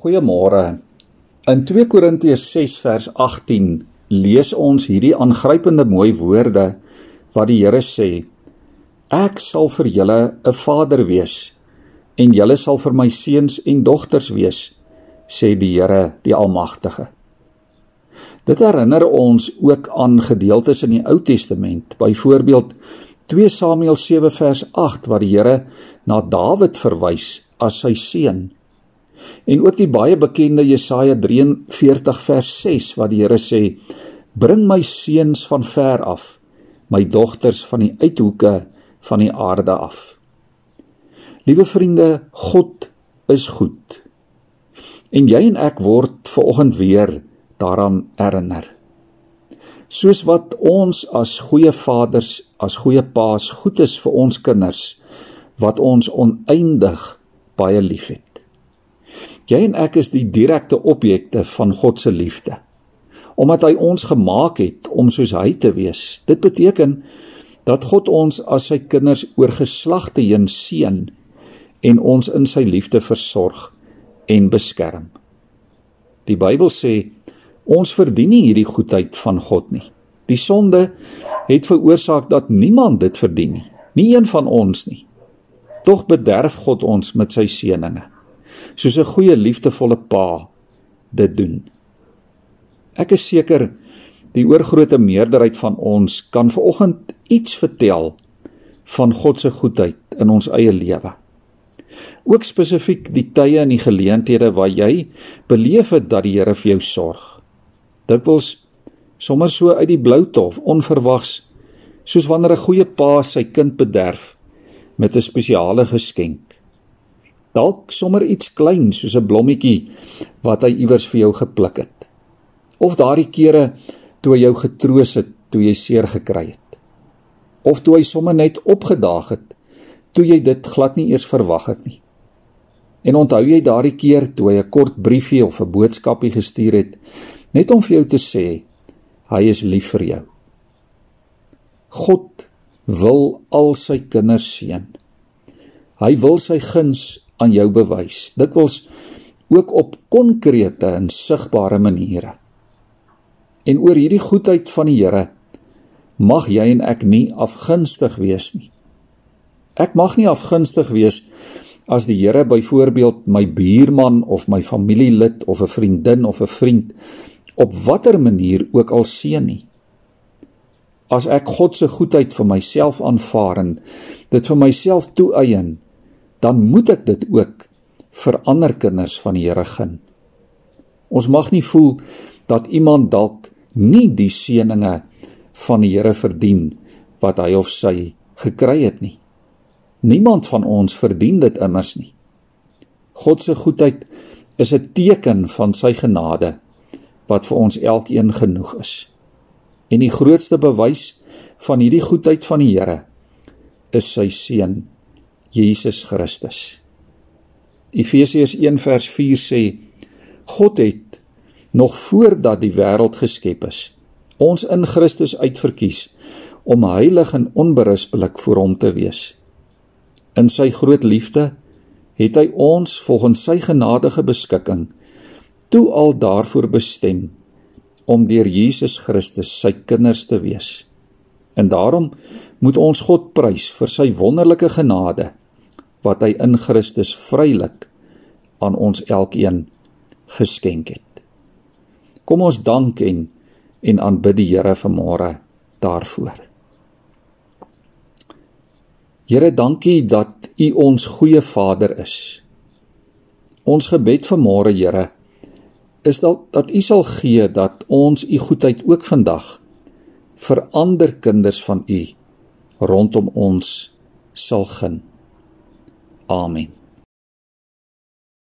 Goeiemôre. In 2 Korintiërs 6 vers 18 lees ons hierdie aangrypende mooi woorde wat die Here sê: Ek sal vir julle 'n vader wees en julle sal vir my seuns en dogters wees, sê die Here, die Almagtige. Dit herinner ons ook aan gedeeltes in die Ou Testament, byvoorbeeld 2 Samuel 7 vers 8 waar die Here na Dawid verwys as sy seun En ook die baie bekende Jesaja 43 vers 6 wat die Here sê: "Bring my seuns van ver af, my dogters van die uithoeke van die aarde af." Liewe vriende, God is goed. En jy en ek word vanoggend weer daaraan herinner. Soos wat ons as goeie vaders, as goeie paas goed is vir ons kinders wat ons oneindig baie liefhet. Jy en ek is die direkte objekte van God se liefde. Omdat hy ons gemaak het om soos hy te wees. Dit beteken dat God ons as sy kinders oor geslagte heen seën en ons in sy liefde versorg en beskerm. Die Bybel sê ons verdien nie hierdie goedheid van God nie. Die sonde het veroorsaak dat niemand dit verdien nie, nie een van ons nie. Tog bederf God ons met sy seënings soos 'n goeie liefdevolle pa dit doen. Ek is seker die oorgrootste meerderheid van ons kan vanoggend iets vertel van God se goedheid in ons eie lewe. Ook spesifiek die tye en die geleenthede waar jy beleef het dat die Here vir jou sorg. Dikwels sommer so uit die blou tof, onverwags, soos wanneer 'n goeie pa sy kind bederf met 'n spesiale geskenk dalk sommer iets klein soos 'n blommetjie wat hy iewers vir jou gepluk het. Of daardie kere toe hy jou getroos het toe jy seer gekry het. Of toe hy sommer net opgedaag het toe jy dit glad nie eers verwag het nie. En onthou jy daardie keer toe hy 'n kort briefie of 'n boodskapie gestuur het net om vir jou te sê hy is lief vir jou. God wil al sy kinders seën. Hy wil sy guns aan jou bewys. Dikwels ook op konkrete en sigbare maniere. En oor hierdie goedheid van die Here mag jy en ek nie afgunstig wees nie. Ek mag nie afgunstig wees as die Here byvoorbeeld my buurman of my familielid of 'n vriendin of 'n vriend op watter manier ook al seën nie. As ek God se goedheid vir myself aanvaar en dit vir myself toeëien, dan moet ek dit ook vir ander kinders van die Here gun. Ons mag nie voel dat iemand dalk nie die seëninge van die Here verdien wat hy of sy gekry het nie. Niemand van ons verdien dit immers nie. God se goedheid is 'n teken van sy genade wat vir ons elkeen genoeg is. En die grootste bewys van hierdie goedheid van die Here is sy seun Jesus Christus. Efesiërs 1 vers 4 sê God het nog voordat die wêreld geskep is ons in Christus uitverkies om heilig en onberispelik voor hom te wees. In sy groot liefde het hy ons volgens sy genadige beskikking toe al daarvoor bestem om deur Jesus Christus sy kinders te wees. En daarom moet ons God prys vir sy wonderlike genade wat hy in Christus vrylik aan ons elkeen geskenk het. Kom ons dank en en aanbid die Here vanmôre daarvoor. Here, dankie dat U ons goeie Vader is. Ons gebed vanmôre, Here, is dat dat U sal gee dat ons U goedheid ook vandag vir ander kinders van U rondom ons sal gun. army.